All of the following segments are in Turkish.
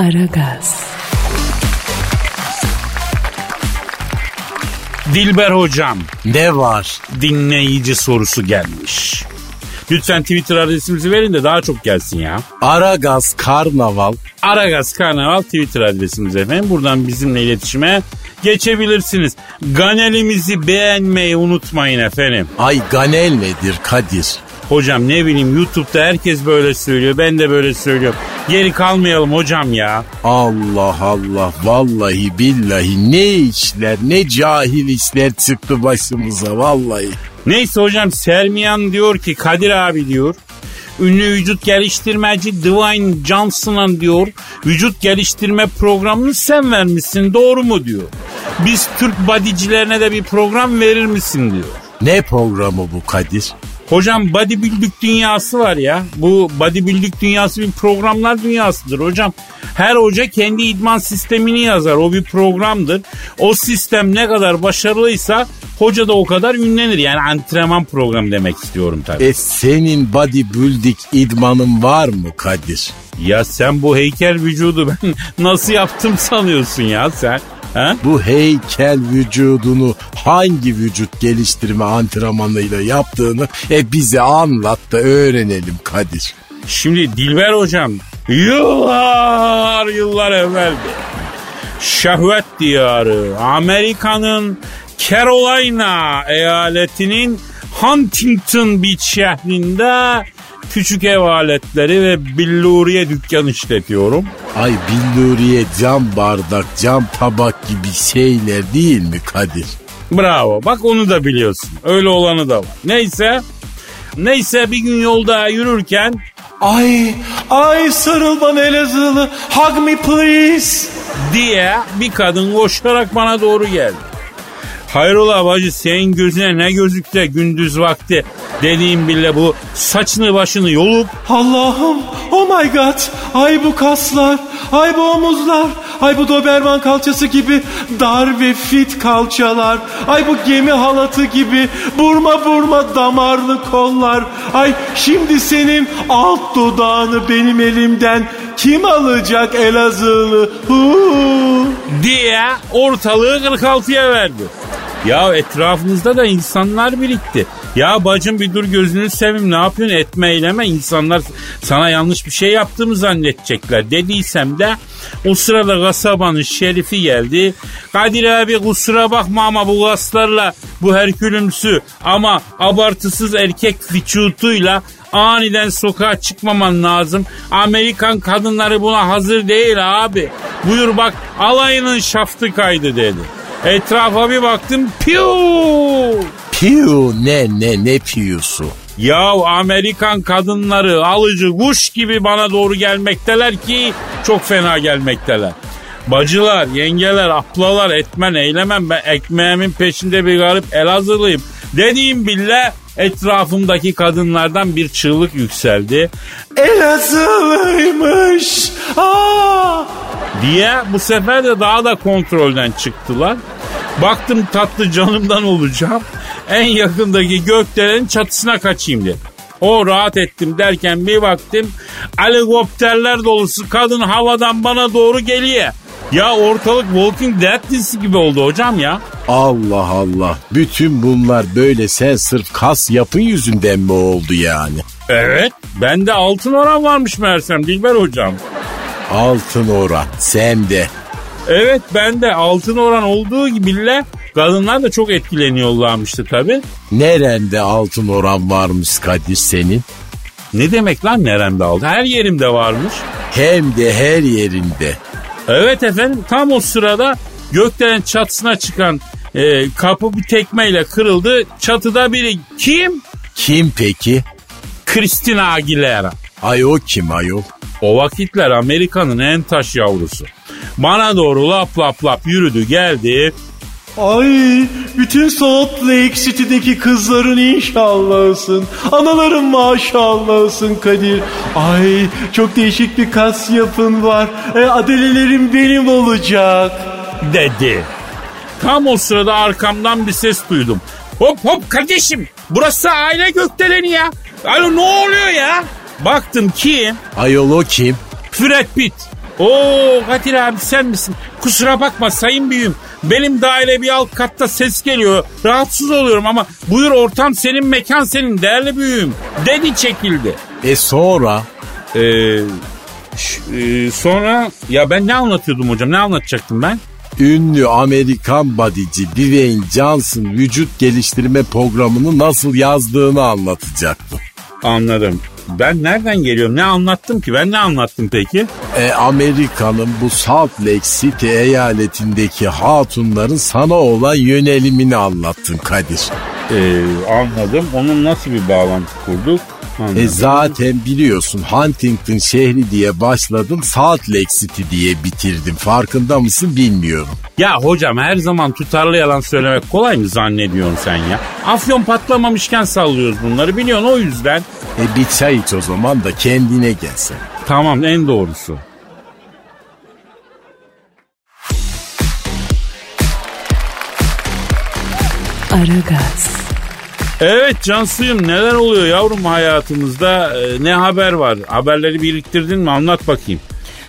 Aragaz. Dilber hocam Ne var? dinleyici sorusu gelmiş. Lütfen Twitter adresimizi verin de daha çok gelsin ya. Aragaz Karnaval. Aragaz Karnaval Twitter adresimiz efendim. Buradan bizimle iletişime geçebilirsiniz. Ganelimizi beğenmeyi unutmayın efendim. Ay Ganel nedir Kadir? Hocam ne bileyim YouTube'da herkes böyle söylüyor. Ben de böyle söylüyorum. Geri kalmayalım hocam ya. Allah Allah vallahi billahi ne işler ne cahil işler çıktı başımıza vallahi. Neyse hocam Sermiyan diyor ki Kadir abi diyor. Ünlü vücut geliştirmeci Dwayne Johnson'a diyor vücut geliştirme programını sen vermişsin doğru mu diyor. Biz Türk bodycilerine de bir program verir misin diyor. Ne programı bu Kadir? Hocam bodybuilding dünyası var ya. Bu bodybuilding dünyası bir programlar dünyasıdır hocam. Her hoca kendi idman sistemini yazar. O bir programdır. O sistem ne kadar başarılıysa hoca da o kadar ünlenir. Yani antrenman programı demek istiyorum tabii. E senin bodybuilding idmanın var mı Kadir? Ya sen bu heykel vücudu ben nasıl yaptım sanıyorsun ya sen? Ha? Bu heykel vücudunu hangi vücut geliştirme antrenmanıyla yaptığını e bize anlat da öğrenelim Kadir. Şimdi Dilber hocam yıllar yıllar evvel şehvet diyarı Amerika'nın Carolina eyaletinin Huntington Beach şehrinde küçük ev aletleri ve billuriye dükkan işletiyorum. Ay billuriye cam bardak, cam tabak gibi şeyler değil mi Kadir? Bravo bak onu da biliyorsun. Öyle olanı da var. Neyse Neyse bir gün yolda yürürken Ay, ay sarıl bana Elazığlı. Hug me please. diye bir kadın koşarak bana doğru geldi. Hayrola bacı senin gözüne ne gözükse gündüz vakti dediğim bile bu saçını başını yolup Allah'ım, oh my god. Ay bu kaslar, ay bu omuzlar, ay bu Doberman kalçası gibi dar ve fit kalçalar. Ay bu gemi halatı gibi burma burma damarlı kollar. Ay şimdi senin alt dudağını benim elimden kim alacak Elazığlı? Huu. diye ortalığı 46'ya verdi. Ya etrafımızda da insanlar birikti. Ya bacım bir dur gözünü seveyim ne yapıyorsun etme eyleme insanlar sana yanlış bir şey yaptığımı zannedecekler dediysem de o sırada kasabanın şerifi geldi. Kadir abi kusura bakma ama bu kaslarla bu herkülümsü ama abartısız erkek vücutuyla aniden sokağa çıkmaman lazım. Amerikan kadınları buna hazır değil abi. Buyur bak alayının şaftı kaydı dedi. Etrafa bir baktım piu. Piyu ne ne ne piyusu? Ya Amerikan kadınları alıcı kuş gibi bana doğru gelmekteler ki çok fena gelmekteler. Bacılar, yengeler, aplalar, etmen, eylemem ben ekmeğimin peşinde bir garip Elazığlıyım. Dediğim bile etrafımdaki kadınlardan bir çığlık yükseldi. Elazığlıymış. Aa! diye bu sefer de daha da kontrolden çıktılar. Baktım tatlı canımdan olacağım. En yakındaki gökdelenin çatısına kaçayım dedim. O rahat ettim derken bir baktım helikopterler dolusu kadın havadan bana doğru geliyor. Ya ortalık Walking Dead dizisi gibi oldu hocam ya. Allah Allah. Bütün bunlar böyle sen sırf kas yapın yüzünden mi oldu yani? Evet bende altın oran varmış meğersem Dilber hocam. Altın oran sende. Evet bende altın oran olduğu gibi kadınlar da çok etkileniyorlarmıştı tabii. Nerende altın oran varmış Kadir senin? Ne demek lan neremde aldı? Her yerimde varmış. Hem de her yerinde. Evet efendim tam o sırada gökdelen çatısına çıkan e, kapı bir tekmeyle kırıldı. Çatıda biri kim? Kim peki? Christina Aguilera. Ay o kim ayol? O vakitler Amerika'nın en taş yavrusu. Bana doğru lap lap lap yürüdü geldi. Ay bütün Salt Lake City'deki kızların inşallahsın. Anaların maşallahsın Kadir. Ay çok değişik bir kas yapın var. E, adelelerim benim olacak. dedi. Tam o sırada arkamdan bir ses duydum. Hop hop kardeşim burası aile gökdeleni ya. Alo ne oluyor ya? Baktım kim? Ayol o kim? Brad Pitt. Oo Kadir abi sen misin? Kusura bakma sayın büyüğüm. Benim daire bir alt katta ses geliyor. Rahatsız oluyorum ama buyur ortam senin mekan senin değerli büyüğüm. Dedi çekildi. E sonra? Ee, ş- e, sonra ya ben ne anlatıyordum hocam ne anlatacaktım ben? Ünlü Amerikan bodyci Dwayne Johnson vücut geliştirme programını nasıl yazdığını anlatacaktı. Anladım. Ben nereden geliyorum? Ne anlattım ki? Ben ne anlattım peki? E, Amerika'nın bu Salt Lake City eyaletindeki hatunların sana olan yönelimini anlattın Kadir. Ee, anladım. Onun nasıl bir bağlantı kurduk? Anladım. E zaten biliyorsun Huntington şehri diye başladım Salt Lake City diye bitirdim. Farkında mısın bilmiyorum. Ya hocam her zaman tutarlı yalan söylemek kolay mı zannediyorsun sen ya? Afyon patlamamışken sallıyoruz bunları biliyorsun o yüzden. E bir çay iç o zaman da kendine gelsin. Tamam en doğrusu. Aragaz, Evet Cansuyum neler oluyor yavrum hayatımızda? Ee, ne haber var? Haberleri biriktirdin mi? Anlat bakayım.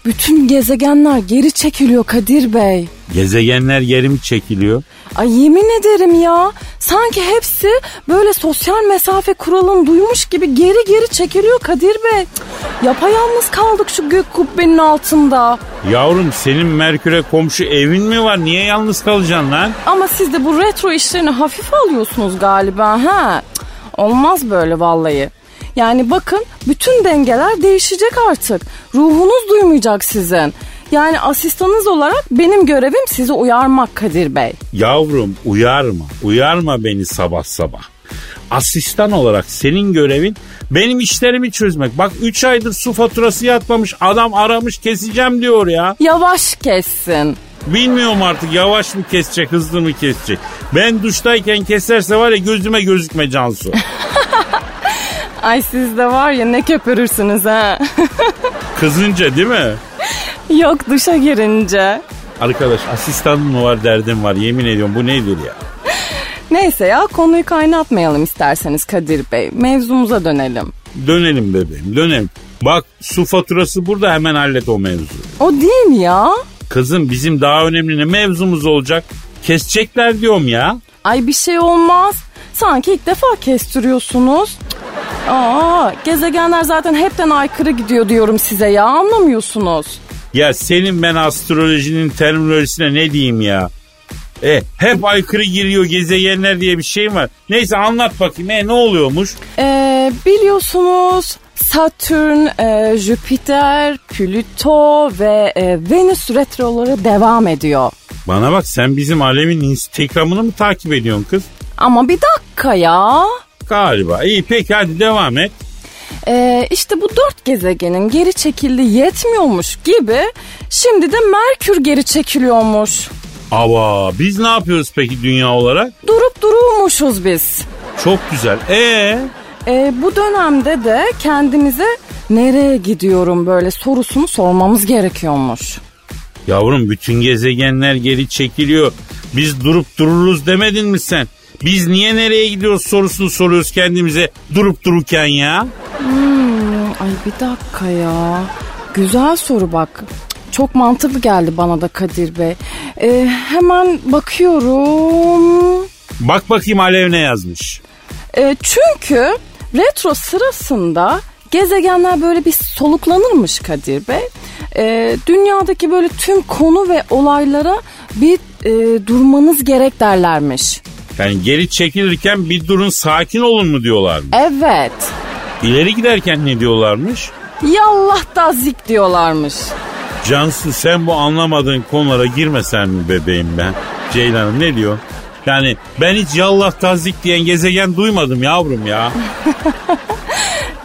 Bütün gezegenler geri çekiliyor Kadir Bey. Gezegenler geri mi çekiliyor? Ay yemin ederim ya. Sanki hepsi böyle sosyal mesafe kuralını duymuş gibi geri geri çekiliyor Kadir Bey. Cık, Yapayalnız kaldık şu gök kubbenin altında. Yavrum senin Merkür'e komşu evin mi var? Niye yalnız kalacaksın lan? Ama siz de bu retro işlerini hafife alıyorsunuz galiba ha. Cık, Olmaz böyle vallahi. Yani bakın bütün dengeler değişecek artık. Ruhunuz duymayacak sizin. Yani asistanınız olarak benim görevim sizi uyarmak Kadir Bey. Yavrum uyarma. Uyarma beni sabah sabah. Asistan olarak senin görevin benim işlerimi çözmek. Bak 3 aydır su faturası yatmamış adam aramış keseceğim diyor ya. Yavaş kessin. Bilmiyorum artık yavaş mı kesecek hızlı mı kesecek. Ben duştayken keserse var ya gözüme gözükme Cansu. Ay siz de var ya ne köpürürsünüz ha. Kızınca değil mi? Yok duşa girince. Arkadaş asistanın mı var derdim var yemin ediyorum bu nedir ya? Neyse ya konuyu kaynatmayalım isterseniz Kadir Bey. Mevzumuza dönelim. Dönelim bebeğim dönelim. Bak su faturası burada hemen hallet o mevzu. O değil mi ya? Kızım bizim daha önemli ne mevzumuz olacak? Kesecekler diyorum ya. Ay bir şey olmaz. Sanki ilk defa kestiriyorsunuz. Aa, gezegenler zaten hepten aykırı gidiyor diyorum size ya anlamıyorsunuz. Ya senin ben astrolojinin terminolojisine ne diyeyim ya? E hep aykırı giriyor gezegenler diye bir şey var. Neyse anlat bakayım e ne oluyormuş? Ee, biliyorsunuz Satürn, e, Jüpiter, Plüto ve e, Venüs retroları devam ediyor. Bana bak sen bizim alemin Instagram'ını mı takip ediyorsun kız? Ama bir dakika ya. Galiba. İyi peki hadi devam et. Ee, işte bu dört gezegenin geri çekildiği yetmiyormuş gibi şimdi de Merkür geri çekiliyormuş. Ava biz ne yapıyoruz peki dünya olarak? Durup dururmuşuz biz. Çok güzel. E Ee, bu dönemde de kendimize nereye gidiyorum böyle sorusunu sormamız gerekiyormuş. Yavrum bütün gezegenler geri çekiliyor. Biz durup dururuz demedin mi sen? Biz niye nereye gidiyoruz sorusunu soruyoruz kendimize durup dururken ya. Hmm, ay bir dakika ya. Güzel soru bak. Çok mantıklı geldi bana da Kadir Bey. Ee, hemen bakıyorum. Bak bakayım Alev ne yazmış. E, çünkü retro sırasında gezegenler böyle bir soluklanırmış Kadir Bey. E, dünyadaki böyle tüm konu ve olaylara bir e, durmanız gerek derlermiş. Yani geri çekilirken bir durun sakin olun mu diyorlar. Evet. İleri giderken ne diyorlarmış? Yallah da zik diyorlarmış. Cansu sen bu anlamadığın konulara girmesen mi bebeğim ben? Ceylan'ım ne diyor? Yani ben hiç yallah tazik diyen gezegen duymadım yavrum ya.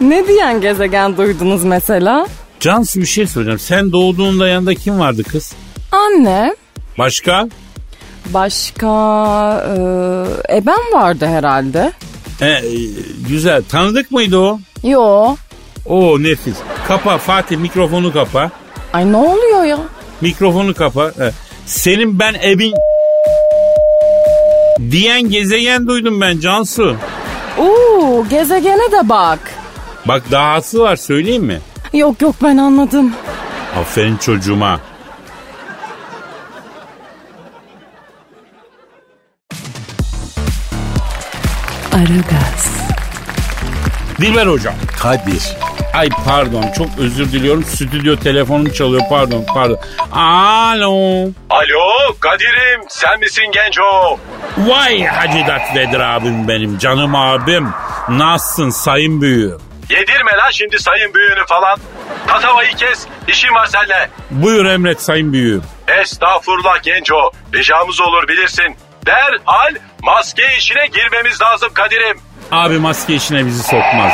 Ne diyen gezegen duydunuz mesela? Cansu bir şey soracağım. Sen doğduğunda yanında kim vardı kız? Anne. Başka? Başka e, ebem vardı herhalde. E, güzel. Tanıdık mıydı o? Yo. Oo nefis. Kapa Fatih mikrofonu kapa. Ay ne oluyor ya? Mikrofonu kapa. E, senin ben ebin diyen gezegen duydum ben Cansu. Oo gezegene de bak. Bak dahası var söyleyeyim mi? Yok yok ben anladım. Aferin çocuğuma. Aragaz, Dilber hocam. Kadir. Ay pardon çok özür diliyorum. Stüdyo telefonum çalıyor pardon pardon. Alo. Alo Kadir'im sen misin genco? Vay Hacı Dert Vedir abim benim canım abim. Nasılsın sayın büyüğüm? Yedirme lan şimdi sayın büyüğünü falan. Tatavayı kes işim var seninle. Buyur emret sayın büyüğüm. Estağfurullah genco ricamız olur bilirsin. Derhal maske işine girmemiz lazım Kadir'im. Abi maske işine bizi sokmaz.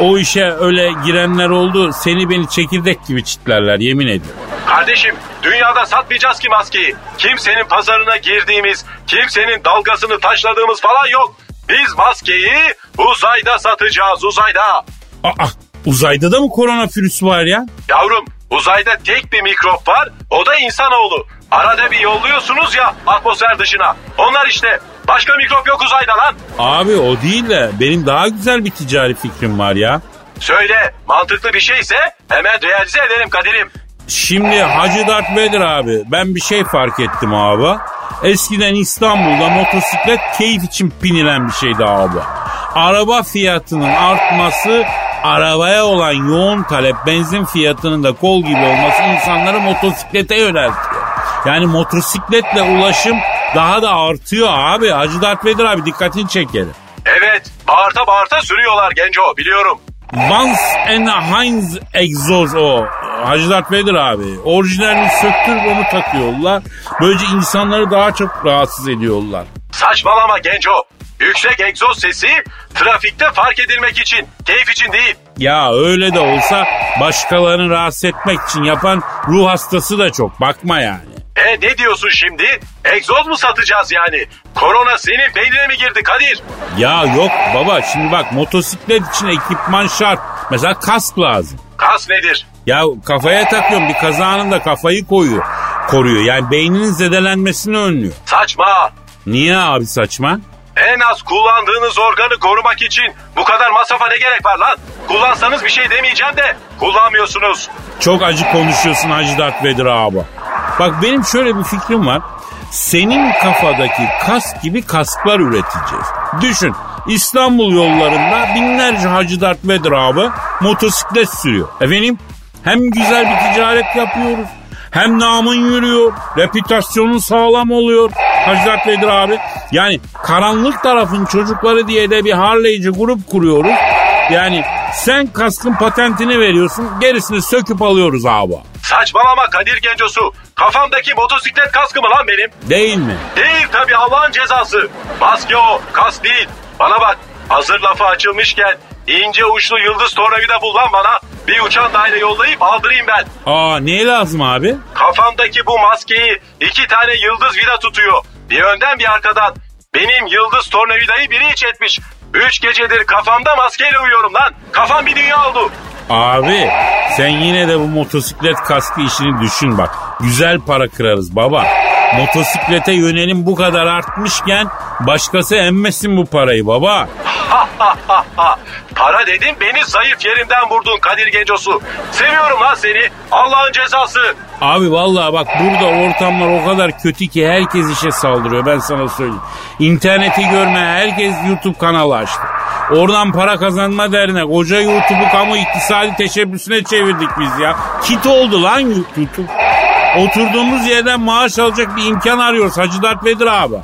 O işe öyle girenler oldu seni beni çekirdek gibi çitlerler yemin ediyorum. Kardeşim dünyada satmayacağız ki maskeyi. Kimsenin pazarına girdiğimiz, kimsenin dalgasını taşladığımız falan yok. Biz maskeyi uzayda satacağız uzayda. Aa uzayda da mı koronavirüs var ya? Yavrum uzayda tek bir mikrop var o da insanoğlu. Arada bir yolluyorsunuz ya atmosfer dışına. Onlar işte başka mikrop yok uzayda lan. Abi o değil de benim daha güzel bir ticari fikrim var ya. Söyle mantıklı bir şeyse hemen realize edelim Kadir'im. Şimdi Hacı Dert Vedir abi ben bir şey fark ettim abi. Eskiden İstanbul'da motosiklet keyif için binilen bir şeydi abi. Araba fiyatının artması arabaya olan yoğun talep benzin fiyatının da kol gibi olması insanları motosiklete yöneltiyor. Yani motosikletle ulaşım daha da artıyor abi. Hacı Dert Vedir abi dikkatini çekerim. Evet bağırta bağırta sürüyorlar genco biliyorum. Vance and Heinz egzoz o. Hacı Dert Vedir abi. Orijinalini söktürüp onu takıyorlar. Böylece insanları daha çok rahatsız ediyorlar. Saçmalama genco. Yüksek egzoz sesi trafikte fark edilmek için, keyif için değil. Ya öyle de olsa başkalarını rahatsız etmek için yapan ruh hastası da çok. Bakma yani. E ne diyorsun şimdi? Egzoz mu satacağız yani? Korona senin beynine mi girdi Kadir? Ya yok baba şimdi bak motosiklet için ekipman şart. Mesela kask lazım. Kas nedir? Ya kafaya takıyorum bir kazanın da kafayı koyuyor. Koruyor yani beyninin zedelenmesini önlüyor. Saçma. Niye abi saçma? En az kullandığınız organı korumak için bu kadar masrafa ne gerek var lan? Kullansanız bir şey demeyeceğim de kullanmıyorsunuz. Çok acı konuşuyorsun Hacı Dert Vedir abi. Bak benim şöyle bir fikrim var. Senin kafadaki kask gibi kasklar üreteceğiz. Düşün İstanbul yollarında binlerce Hacı Dert Vedir abi motosiklet sürüyor. Efendim hem güzel bir ticaret yapıyoruz. Hem namın yürüyor. Reputasyonun sağlam oluyor. Hacı Dert Vedir abi. Yani karanlık tarafın çocukları diye de bir Harley'ci grup kuruyoruz. Yani sen kaskın patentini veriyorsun. Gerisini söküp alıyoruz abi. Saçmalama Kadir Gencosu. Kafamdaki motosiklet kaskı mı lan benim? Değil mi? Değil tabii Allah'ın cezası. Maske o, kask değil. Bana bak hazır lafı açılmışken ince uçlu yıldız tornavida bul lan bana. Bir uçan daire yollayıp aldırayım ben. Aa ne lazım abi? Kafamdaki bu maskeyi iki tane yıldız vida tutuyor. Bir önden bir arkadan. Benim yıldız tornavidayı biri iç etmiş. Üç gecedir kafamda maskeyle uyuyorum lan. Kafam bir dünya oldu. Abi sen yine de bu motosiklet kaskı işini düşün bak. Güzel para kırarız baba. Motosiklete yönelim bu kadar artmışken başkası emmesin bu parayı baba. Para dedim beni zayıf yerimden vurdun Kadir Gencosu. Seviyorum lan seni. Allah'ın cezası. Abi vallahi bak burada ortamlar o kadar kötü ki herkes işe saldırıyor ben sana söyleyeyim. İnterneti görme herkes YouTube kanalı açtı. Oradan para kazanma derine koca YouTube'u kamu iktisadi teşebbüsüne çevirdik biz ya. Kit oldu lan YouTube. Oturduğumuz yerden maaş alacak bir imkan arıyoruz Hacı Dert Vedir abi.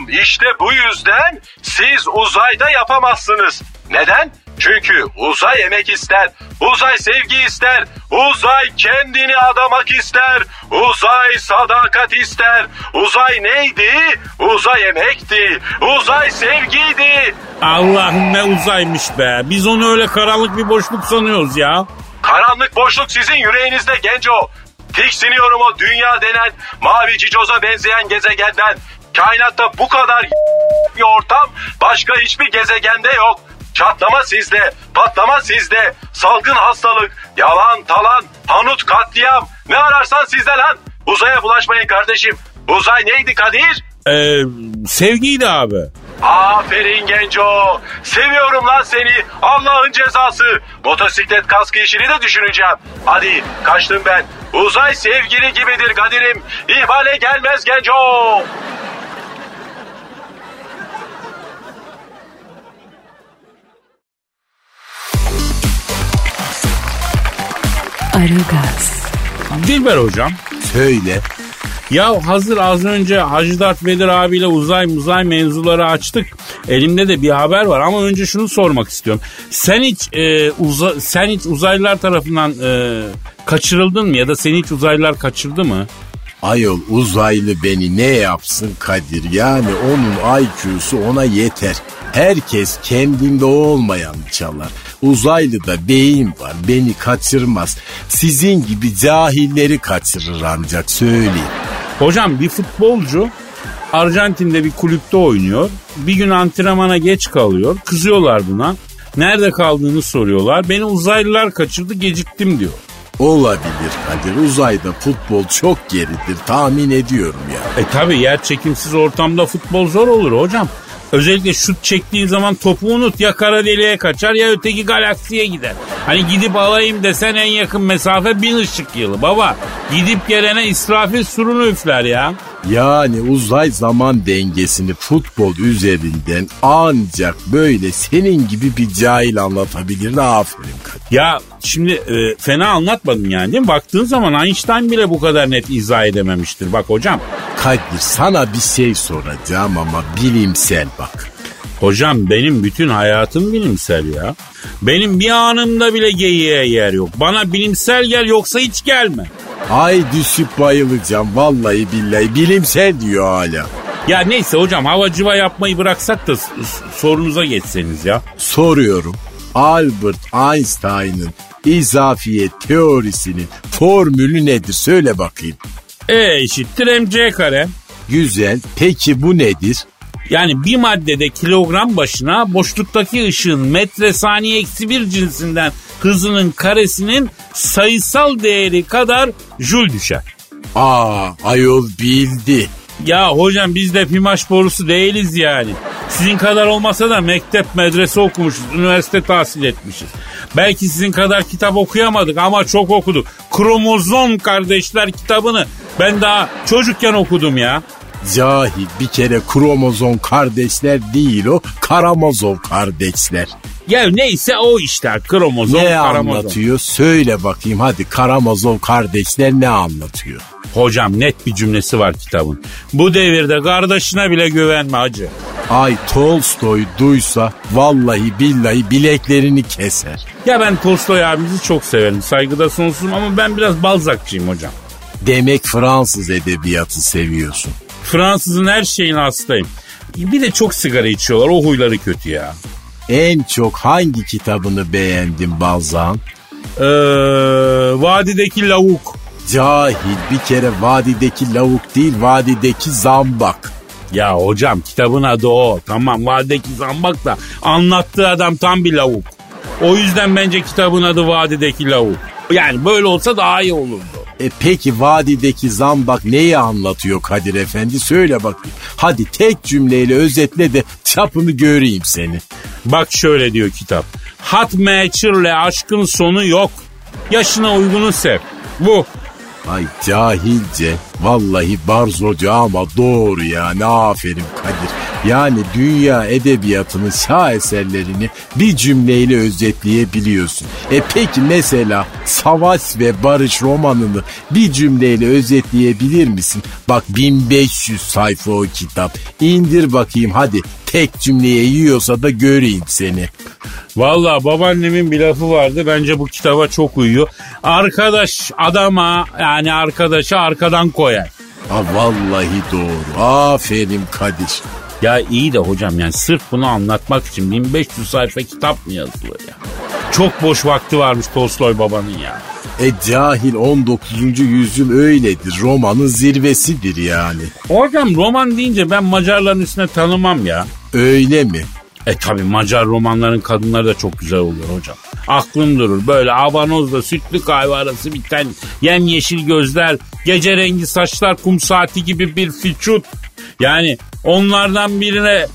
Oğlum işte bu yüzden siz uzayda yapamazsınız. Neden? Çünkü uzay emek ister, uzay sevgi ister, uzay kendini adamak ister, uzay sadakat ister, uzay neydi? Uzay emekti, uzay sevgiydi. Allah'ım ne uzaymış be. Biz onu öyle karanlık bir boşluk sanıyoruz ya. Karanlık boşluk sizin yüreğinizde genco. Tiksiniyorum o dünya denen mavi cicoza benzeyen gezegenden. Kainatta bu kadar bir ortam başka hiçbir gezegende yok. Çatlama sizde, patlama sizde, salgın hastalık, yalan, talan, hanut, katliam. Ne ararsan sizde lan. Uzaya bulaşmayın kardeşim. Uzay neydi Kadir? Ee, sevgiydi abi. Aferin genco. Seviyorum lan seni. Allah'ın cezası. Motosiklet kaskı işini de düşüneceğim. Hadi kaçtım ben. Uzay sevgili gibidir Kadir'im. İhmale gelmez genco. Aragaz, Dilber hocam. Söyle. Ya hazır az önce Hacı Dert Vedir abiyle uzay muzay mevzuları açtık. Elimde de bir haber var ama önce şunu sormak istiyorum. Sen hiç e, uza, sen hiç uzaylılar tarafından e, kaçırıldın mı ya da seni hiç uzaylılar kaçırdı mı? Ayol uzaylı beni ne yapsın Kadir? Yani onun IQ'su ona yeter. Herkes kendinde olmayan çalar. Uzaylıda beyin var beni kaçırmaz. Sizin gibi cahilleri kaçırır ancak söyleyeyim. Hocam bir futbolcu Arjantin'de bir kulüpte oynuyor. Bir gün antrenmana geç kalıyor. Kızıyorlar buna. Nerede kaldığını soruyorlar. Beni uzaylılar kaçırdı geciktim diyor. Olabilir Kadir uzayda futbol çok geridir tahmin ediyorum ya. E tabi yer çekimsiz ortamda futbol zor olur hocam. Özellikle şut çektiğin zaman topu unut ya kara deliğe kaçar ya öteki galaksiye gider. Hani gidip alayım desen en yakın mesafe bin ışık yılı baba. Gidip gelene İsrafil surunu üfler ya. Yani uzay zaman dengesini futbol üzerinden ancak böyle senin gibi bir cahil anlatabilir. Aferin Kadir. Ya şimdi e, fena anlatmadım yani değil mi? Baktığın zaman Einstein bile bu kadar net izah edememiştir. Bak hocam. Kadir sana bir şey soracağım ama bilimsel bak. Hocam benim bütün hayatım bilimsel ya. Benim bir anımda bile geyiğe yer yok. Bana bilimsel gel yoksa hiç gelme. Ay düşüp bayılacağım vallahi billahi bilimsel diyor hala. Ya neyse hocam havacıva yapmayı bıraksak da sorunuza geçseniz ya. Soruyorum Albert Einstein'ın izafiyet teorisinin formülü nedir söyle bakayım. E eşittir mc kare. Güzel peki bu nedir? Yani bir maddede kilogram başına boşluktaki ışığın metre saniye eksi bir cinsinden hızının karesinin sayısal değeri kadar jül düşer. Aa ayol bildi. Ya hocam biz de pimaş borusu değiliz yani. Sizin kadar olmasa da mektep medrese okumuşuz, üniversite tahsil etmişiz. Belki sizin kadar kitap okuyamadık ama çok okuduk. Kromozom kardeşler kitabını ben daha çocukken okudum ya. Cahil bir kere kromozom kardeşler değil o karamazov kardeşler. Ya neyse o işler kromozom ne karamozom. anlatıyor söyle bakayım hadi karamazov kardeşler ne anlatıyor? Hocam net bir cümlesi var kitabın. Bu devirde kardeşine bile güvenme hacı. Ay Tolstoy duysa vallahi billahi bileklerini keser. Ya ben Tolstoy abimizi çok severim. Saygıda sonsuzum ama ben biraz Balzac'cıyım hocam. Demek Fransız edebiyatı seviyorsun. Fransızın her şeyine hastayım. Bir de çok sigara içiyorlar. O huyları kötü ya. En çok hangi kitabını beğendin Balzan? Ee, vadideki lavuk. Cahil bir kere vadideki lavuk değil vadideki zambak. Ya hocam kitabın adı o. Tamam vadideki zambak da anlattığı adam tam bir lavuk. O yüzden bence kitabın adı vadideki lavuk. Yani böyle olsa daha iyi olurdu. E peki vadideki zambak neyi anlatıyor Kadir Efendi söyle bakayım. Hadi tek cümleyle özetle de çapını göreyim seni. Bak şöyle diyor kitap. Hat meçirle aşkın sonu yok. Yaşına uygunu sev. Bu. Ay cahilce vallahi barzoca ama doğru ya ne aferin Kadir. Yani dünya edebiyatının şaheserlerini bir cümleyle özetleyebiliyorsun. E peki mesela Savaş ve Barış romanını bir cümleyle özetleyebilir misin? Bak 1500 sayfa o kitap. İndir bakayım hadi tek cümleye yiyorsa da göreyim seni. Valla babaannemin bir lafı vardı. Bence bu kitaba çok uyuyor. Arkadaş adama yani arkadaşı arkadan koyar. Ha vallahi doğru. Aferin Kadir. Ya iyi de hocam yani sırf bunu anlatmak için 1500 sayfa kitap mı yazılır ya? Çok boş vakti varmış Tolstoy babanın ya. E cahil 19. yüzyıl öyledir. Romanın zirvesidir yani. Hocam roman deyince ben Macarların üstüne tanımam ya. Öyle mi? E tabi Macar romanların kadınları da çok güzel oluyor hocam. Aklım durur böyle avanozla sütlü kahve arası biten yemyeşil gözler, gece rengi saçlar kum saati gibi bir fiçut. Yani Onlardan birine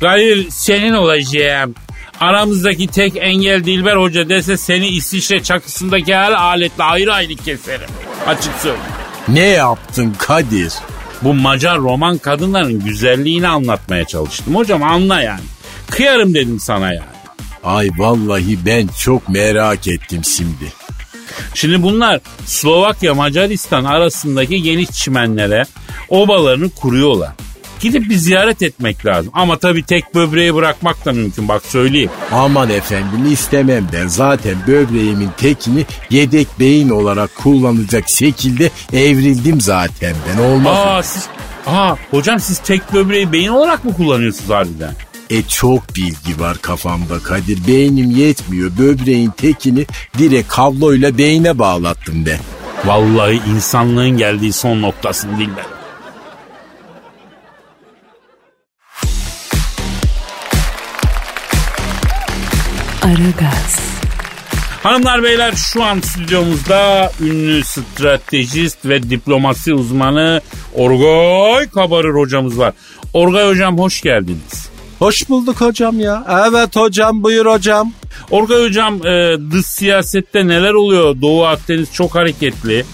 Kadir senin olacağım. Aramızdaki tek engel Dilber Hoca dese seni İsviçre çakısındaki her aletle ayrı ayrı keserim. Açık söyleyeyim. Ne yaptın Kadir? Bu Macar roman kadınların güzelliğini anlatmaya çalıştım. Hocam anla yani. Kıyarım dedim sana yani. Ay vallahi ben çok merak ettim şimdi. Şimdi bunlar Slovakya Macaristan arasındaki geniş çimenlere obalarını kuruyorlar. Gidip bir ziyaret etmek lazım. Ama tabii tek böbreği bırakmak da mümkün bak söyleyeyim. Aman efendim istemem ben. Zaten böbreğimin tekini yedek beyin olarak kullanacak şekilde evrildim zaten ben. Olmaz mı? Aa siz Aa hocam siz tek böbreği beyin olarak mı kullanıyorsunuz harbiden? E çok bilgi var kafamda Kadir. Beynim yetmiyor. Böbreğin tekini direkt kabloyla beyne bağlattım ben. Vallahi insanlığın geldiği son noktasını Dilber. Aragaz, Hanımlar beyler şu an stüdyomuzda ünlü stratejist ve diplomasi uzmanı Orgay Kabarır hocamız var. Orgay hocam hoş geldiniz. Hoş bulduk hocam ya. Evet hocam buyur hocam. Orgay hocam e, dış siyasette neler oluyor? Doğu Akdeniz çok hareketli.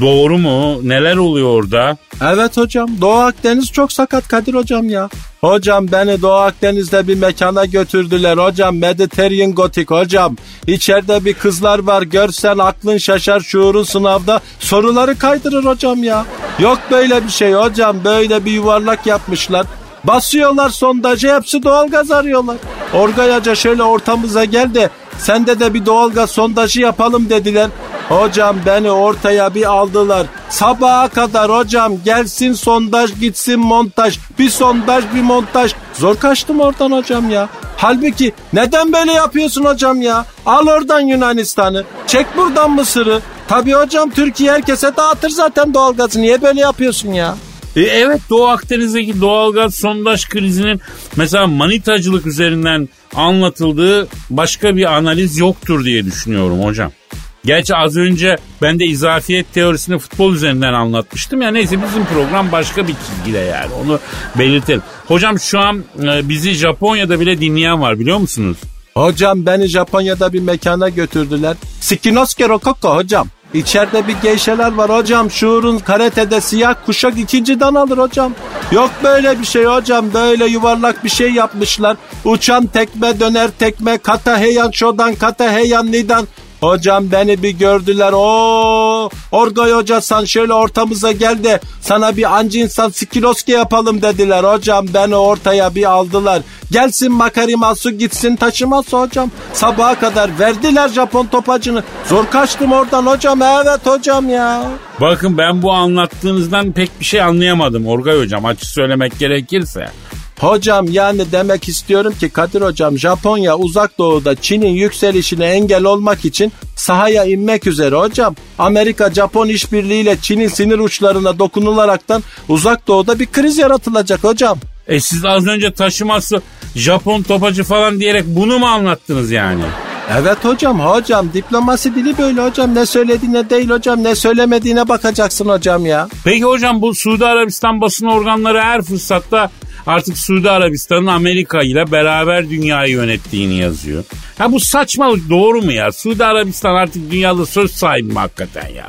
Doğru mu? Neler oluyor orada? Evet hocam Doğu Akdeniz çok sakat Kadir hocam ya. Hocam beni Doğu Akdeniz'de bir mekana götürdüler hocam Mediterranean Gotik hocam. İçeride bir kızlar var görsen aklın şaşar şuurun sınavda soruları kaydırır hocam ya. Yok böyle bir şey hocam böyle bir yuvarlak yapmışlar. Basıyorlar sondajı hepsi doğalgaz arıyorlar. Orgayaca şöyle ortamıza gel de sende de bir doğalgaz sondajı yapalım dediler. Hocam beni ortaya bir aldılar. Sabaha kadar hocam gelsin sondaj gitsin montaj. Bir sondaj bir montaj. Zor kaçtım oradan hocam ya. Halbuki neden böyle yapıyorsun hocam ya? Al oradan Yunanistan'ı. Çek buradan Mısır'ı. Tabii hocam Türkiye herkese dağıtır zaten doğalgazı. Niye böyle yapıyorsun ya? E, evet Doğu Akdeniz'deki doğalgaz sondaj krizinin mesela manitacılık üzerinden anlatıldığı başka bir analiz yoktur diye düşünüyorum hocam. Gerçi az önce ben de izafiyet teorisini futbol üzerinden anlatmıştım ya neyse bizim program başka bir çizgide yani onu belirtelim. Hocam şu an e, bizi Japonya'da bile dinleyen var biliyor musunuz? Hocam beni Japonya'da bir mekana götürdüler. Skinosuke Rokoko hocam. İçeride bir geyşeler var hocam. Şuurun karatede siyah kuşak ikinciden alır hocam. Yok böyle bir şey hocam. Böyle yuvarlak bir şey yapmışlar. Uçan tekme döner tekme. Kata heyan şodan kata heyan nidan. Hocam beni bir gördüler. O Orgay hoca sen şöyle ortamıza gel de sana bir anci insan skiroski yapalım dediler. Hocam beni ortaya bir aldılar. Gelsin Makarimasu gitsin taşıması hocam. Sabaha kadar verdiler Japon topacını. Zor kaçtım oradan hocam. Evet hocam ya. Bakın ben bu anlattığınızdan pek bir şey anlayamadım Orgay hocam açık söylemek gerekirse. Hocam yani demek istiyorum ki Kadir hocam Japonya uzak doğuda Çin'in yükselişine engel olmak için sahaya inmek üzere hocam. Amerika Japon işbirliğiyle Çin'in sinir uçlarına dokunularaktan uzak doğuda bir kriz yaratılacak hocam. E siz az önce taşıması Japon topacı falan diyerek bunu mu anlattınız yani? Evet hocam hocam diplomasi dili böyle hocam ne söylediğine değil hocam ne söylemediğine bakacaksın hocam ya. Peki hocam bu Suudi Arabistan basın organları her fırsatta artık Suudi Arabistan'ın Amerika ile beraber dünyayı yönettiğini yazıyor. Ha bu saçmalık doğru mu ya? Suudi Arabistan artık dünyada söz sahibi mi hakikaten ya?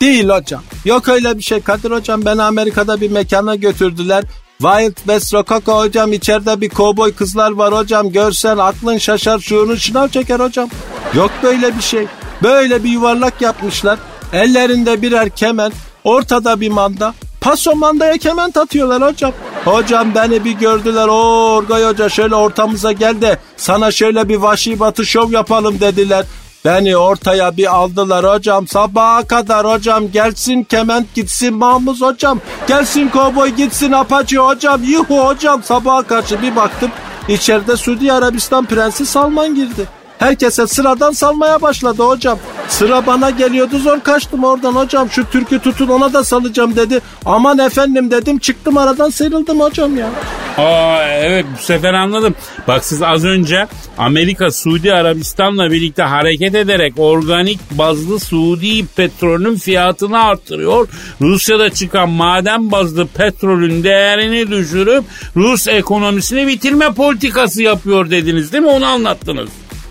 Değil hocam. Yok öyle bir şey Kadir hocam beni Amerika'da bir mekana götürdüler. Wild West Rococo hocam içeride bir kovboy kızlar var hocam görsen aklın şaşar şuurun şınav çeker hocam. Yok böyle bir şey. Böyle bir yuvarlak yapmışlar. Ellerinde birer kemen ortada bir manda. Paso mandaya kement atıyorlar hocam. Hocam beni bir gördüler. O Orgay Hoca şöyle ortamıza gel de sana şöyle bir vahşi batı şov yapalım dediler. Beni ortaya bir aldılar hocam sabaha kadar hocam gelsin kement gitsin Mahmuz hocam gelsin kovboy gitsin apaçı hocam yuhu hocam sabaha karşı bir baktım içeride Suudi Arabistan Prensi Salman girdi. Herkese sıradan salmaya başladı hocam. Sıra bana geliyordu zor kaçtım oradan hocam. Şu türkü tutun ona da salacağım dedi. Aman efendim dedim çıktım aradan sıyrıldım hocam ya. Aa evet bu sefer anladım. Bak siz az önce Amerika Suudi Arabistan'la birlikte hareket ederek organik bazlı Suudi petrolün fiyatını artırıyor. Rusya'da çıkan maden bazlı petrolün değerini düşürüp Rus ekonomisini bitirme politikası yapıyor dediniz değil mi? Onu anlattınız.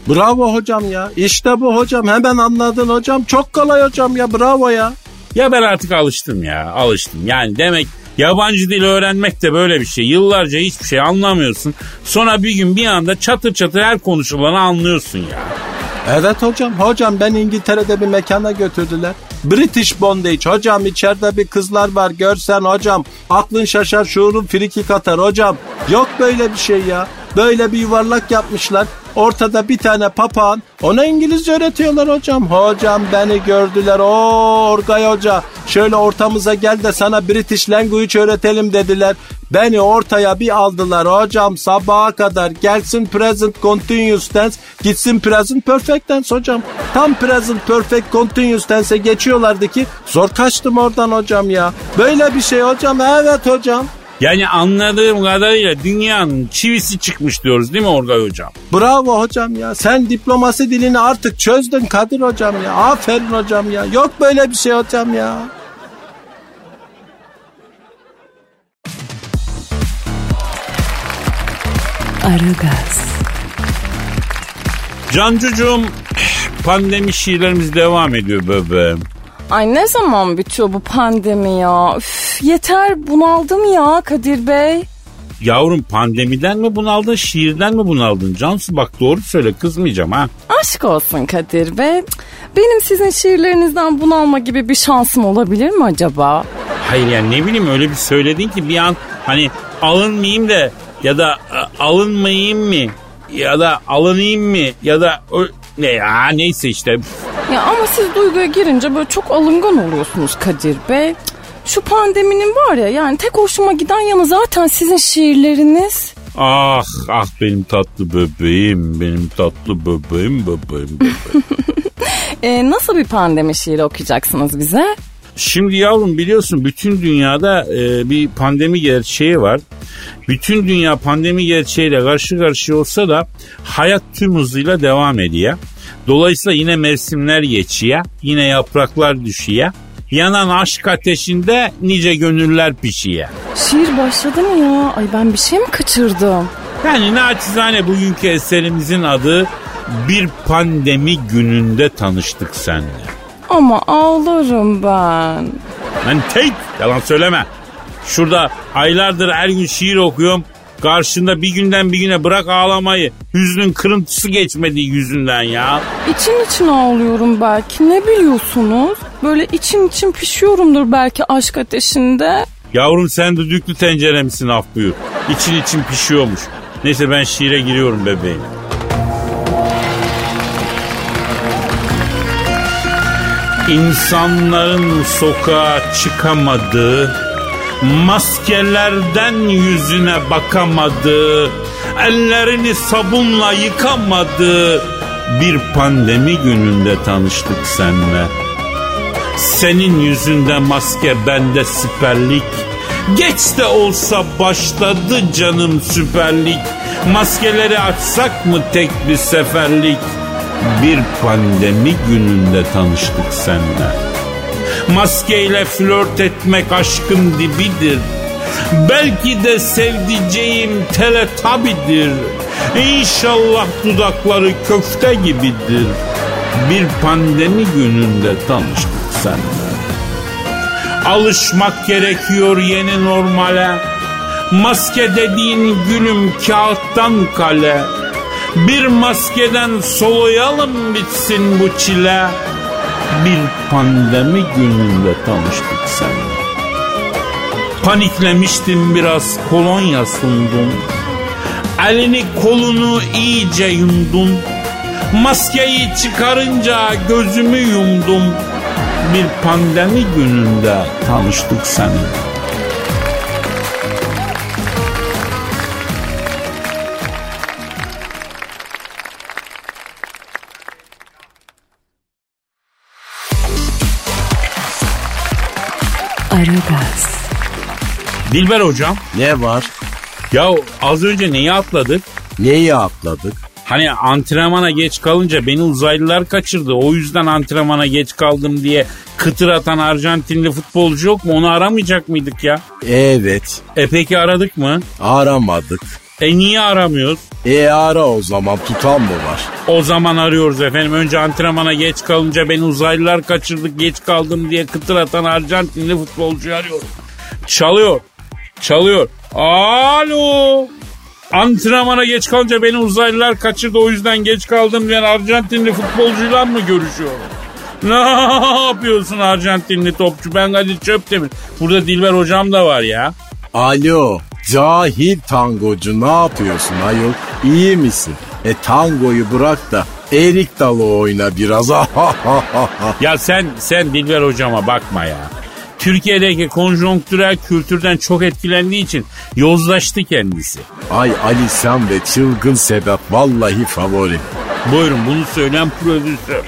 Bravo hocam ya. İşte bu hocam. Hemen anladın hocam. Çok kolay hocam ya. Bravo ya. Ya ben artık alıştım ya alıştım. Yani demek yabancı dil öğrenmek de böyle bir şey. Yıllarca hiçbir şey anlamıyorsun. Sonra bir gün bir anda çatır çatır her konuşulanı anlıyorsun ya. Evet hocam. Hocam ben İngiltere'de bir mekana götürdüler. British Bondage. Hocam içeride bir kızlar var. Görsen hocam. Aklın şaşar şuurun friki katar hocam. Yok böyle bir şey ya. Böyle bir yuvarlak yapmışlar. Ortada bir tane papağan. Ona İngilizce öğretiyorlar hocam. Hocam beni gördüler. O Orgay Hoca şöyle ortamıza gel de sana British language öğretelim dediler. Beni ortaya bir aldılar hocam sabaha kadar gelsin present continuous tense gitsin present perfect tense hocam. Tam present perfect continuous tense'e geçiyorlardı ki zor kaçtım oradan hocam ya. Böyle bir şey hocam evet hocam. Yani anladığım kadarıyla dünyanın çivisi çıkmış diyoruz değil mi Orgay Hocam? Bravo hocam ya. Sen diplomasi dilini artık çözdün Kadir hocam ya. Aferin hocam ya. Yok böyle bir şey hocam ya. Aragaz, Cancucuğum pandemi şiirlerimiz devam ediyor bebeğim. Ay ne zaman bitiyor bu pandemi ya? Üf, yeter bunaldım ya Kadir Bey. Yavrum pandemiden mi bunaldın şiirden mi bunaldın Cansu bak doğru söyle kızmayacağım ha. Aşk olsun Kadir Bey. Benim sizin şiirlerinizden bunalma gibi bir şansım olabilir mi acaba? Hayır yani ne bileyim öyle bir söyledin ki bir an hani alınmayayım da ya da e, alınmayayım mı ya da alınayım mı ya da ne ya neyse işte. Ya ama siz duyguya girince böyle çok alıngan oluyorsunuz Kadir Bey. Şu pandeminin var ya yani tek hoşuma giden yanı zaten sizin şiirleriniz. Ah ah benim tatlı bebeğim benim tatlı bebeğim bebeğim bebeğim. Ee, nasıl bir pandemi şiiri okuyacaksınız bize? Şimdi yavrum biliyorsun bütün dünyada e, bir pandemi gerçeği var. Bütün dünya pandemi gerçeğiyle karşı karşıya olsa da hayat tüm hızıyla devam ediyor. Dolayısıyla yine mevsimler geçiyor. Yine yapraklar düşüyor. Yanan aşk ateşinde nice gönüller pişiyor. Şiir başladı mı ya? Ay ben bir şey mi kaçırdım? Yani naçizane bugünkü eserimizin adı Bir Pandemi Gününde Tanıştık Seninle. Ama ağlarım ben. Lan teyit yalan söyleme. Şurada aylardır her gün şiir okuyorum. Karşında bir günden bir güne bırak ağlamayı. Hüznün kırıntısı geçmedi yüzünden ya. İçin için ağlıyorum belki ne biliyorsunuz? Böyle için için pişiyorumdur belki aşk ateşinde. Yavrum sen düdüklü tencere misin af buyur. İçin için pişiyormuş. Neyse ben şiire giriyorum bebeğim. İnsanların sokağa çıkamadığı, maskelerden yüzüne bakamadığı, ellerini sabunla yıkamadığı bir pandemi gününde tanıştık seninle. Senin yüzünde maske bende siperlik. Geç de olsa başladı canım süperlik. Maskeleri açsak mı tek bir seferlik? Bir pandemi gününde tanıştık seninle. Maskeyle flört etmek aşkın dibidir. Belki de sevdiceğim teletabidir. İnşallah dudakları köfte gibidir. Bir pandemi gününde tanıştık seninle. Alışmak gerekiyor yeni normale. Maske dediğin gülüm kağıttan kale. Bir maskeden soğuyalım bitsin bu çile. Bir pandemi gününde tanıştık seninle. Paniklemiştim biraz kolonya sundum. Elini kolunu iyice yundum. Maskeyi çıkarınca gözümü yumdum. Bir pandemi gününde tanıştık seninle. Aragaz, Dilber hocam Ne var? ya az önce neyi atladık? Neyi atladık? Hani antrenmana geç kalınca beni uzaylılar kaçırdı. O yüzden antrenmana geç kaldım diye kıtır atan Arjantinli futbolcu yok mu? Onu aramayacak mıydık ya? Evet. E peki aradık mı? Aramadık. E niye aramıyoruz? E ara o zaman tutan mı var? O zaman arıyoruz efendim. Önce antrenmana geç kalınca beni uzaylılar kaçırdı geç kaldım diye kıtır atan Arjantinli futbolcuyu arıyorum. Çalıyor. Çalıyor. Alo. Antrenmana geç kalınca beni uzaylılar kaçırdı o yüzden geç kaldım diyen Arjantinli futbolcuyla mı görüşüyorum? Ne yapıyorsun Arjantinli topçu? Ben Kadir Çöptemir. Burada Dilber hocam da var ya. Alo. Cahil tangocu ne yapıyorsun ayol? İyi misin? E tangoyu bırak da erik dalı oyna biraz. Ya sen sen Dilber hocama bakma ya. Türkiye'deki konjonktürel kültürden çok etkilendiği için yozlaştı kendisi. Ay Ali Sen ve çılgın sebep vallahi favorim. Buyurun bunu söyleyen prodüser.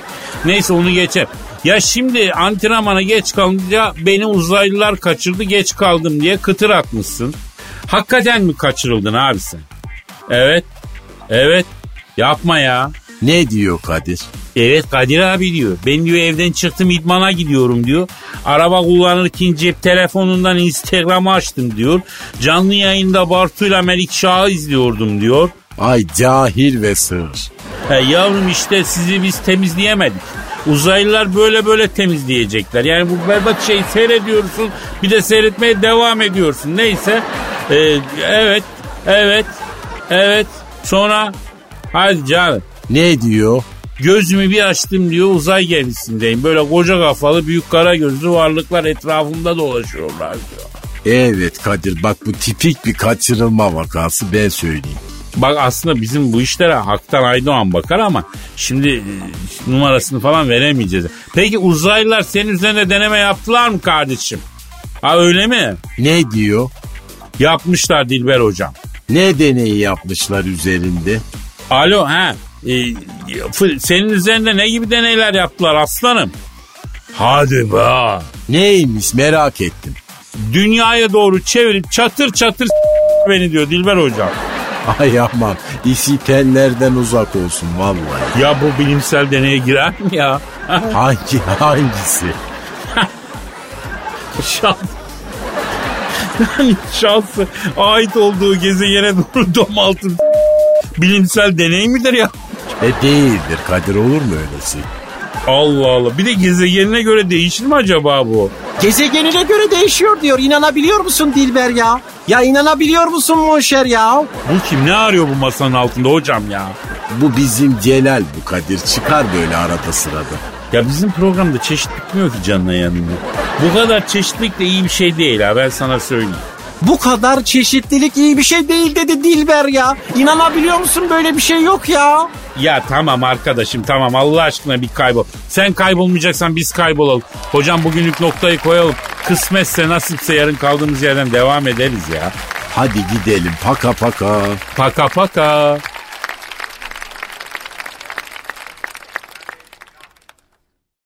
Neyse onu geçer. Ya şimdi antrenmana geç kalınca beni uzaylılar kaçırdı geç kaldım diye kıtır atmışsın. Hakikaten mi kaçırıldın abi sen? Evet. Evet. Yapma ya. Ne diyor Kadir? Evet Kadir abi diyor. Ben diyor evden çıktım idmana gidiyorum diyor. Araba kullanırken cep telefonundan Instagram'ı açtım diyor. Canlı yayında Bartu'yla Melik Şah'ı izliyordum diyor. Ay cahil ve sığır. He yavrum işte sizi biz temizleyemedik. Uzaylılar böyle böyle temizleyecekler. Yani bu berbat şeyi seyrediyorsun bir de seyretmeye devam ediyorsun. Neyse Ee, evet evet evet sonra hadi canım. Ne diyor? Gözümü bir açtım diyor uzay gemisindeyim. Böyle koca kafalı büyük kara gözlü varlıklar etrafımda dolaşıyorlar diyor. Evet Kadir bak bu tipik bir kaçırılma vakası ben söyleyeyim. Bak aslında bizim bu işlere Haktan Aydoğan bakar ama şimdi e, numarasını falan veremeyeceğiz. Peki uzaylılar senin üzerinde deneme yaptılar mı kardeşim? Ha öyle mi? Ne diyor? Yapmışlar Dilber hocam. Ne deneyi yapmışlar üzerinde? Alo ha. E, senin üzerinde ne gibi deneyler yaptılar aslanım? Hadi be. Neymiş merak ettim. Dünyaya doğru çevirip çatır çatır beni diyor Dilber hocam. Ay aman işi tellerden uzak olsun vallahi. Ya bu bilimsel deneye girer mi ya? Hangi hangisi? Şans. Yani şansı ait olduğu gezegene doğru dom altın bilimsel deney midir ya? E değildir Kadir olur mu öylesi? Allah Allah. Bir de gezegenine göre değişir mi acaba bu? Gezegenine göre değişiyor diyor. İnanabiliyor musun Dilber ya? Ya inanabiliyor musun Monşer ya? Bu kim? Ne arıyor bu masanın altında hocam ya? Bu bizim Celal bu Kadir çıkar böyle arada sırada. Ya bizim programda çeşit bitmiyor ki canına yanında. Bu kadar çeşitlilik de iyi bir şey değil ha ben sana söyleyeyim. Bu kadar çeşitlilik iyi bir şey değil dedi Dilber ya. İnanabiliyor musun böyle bir şey yok ya. Ya tamam arkadaşım tamam Allah aşkına bir kaybol. Sen kaybolmayacaksan biz kaybolalım. Hocam bugünlük noktayı koyalım. Kısmetse nasipse yarın kaldığımız yerden devam ederiz ya. Hadi gidelim paka paka. Paka paka.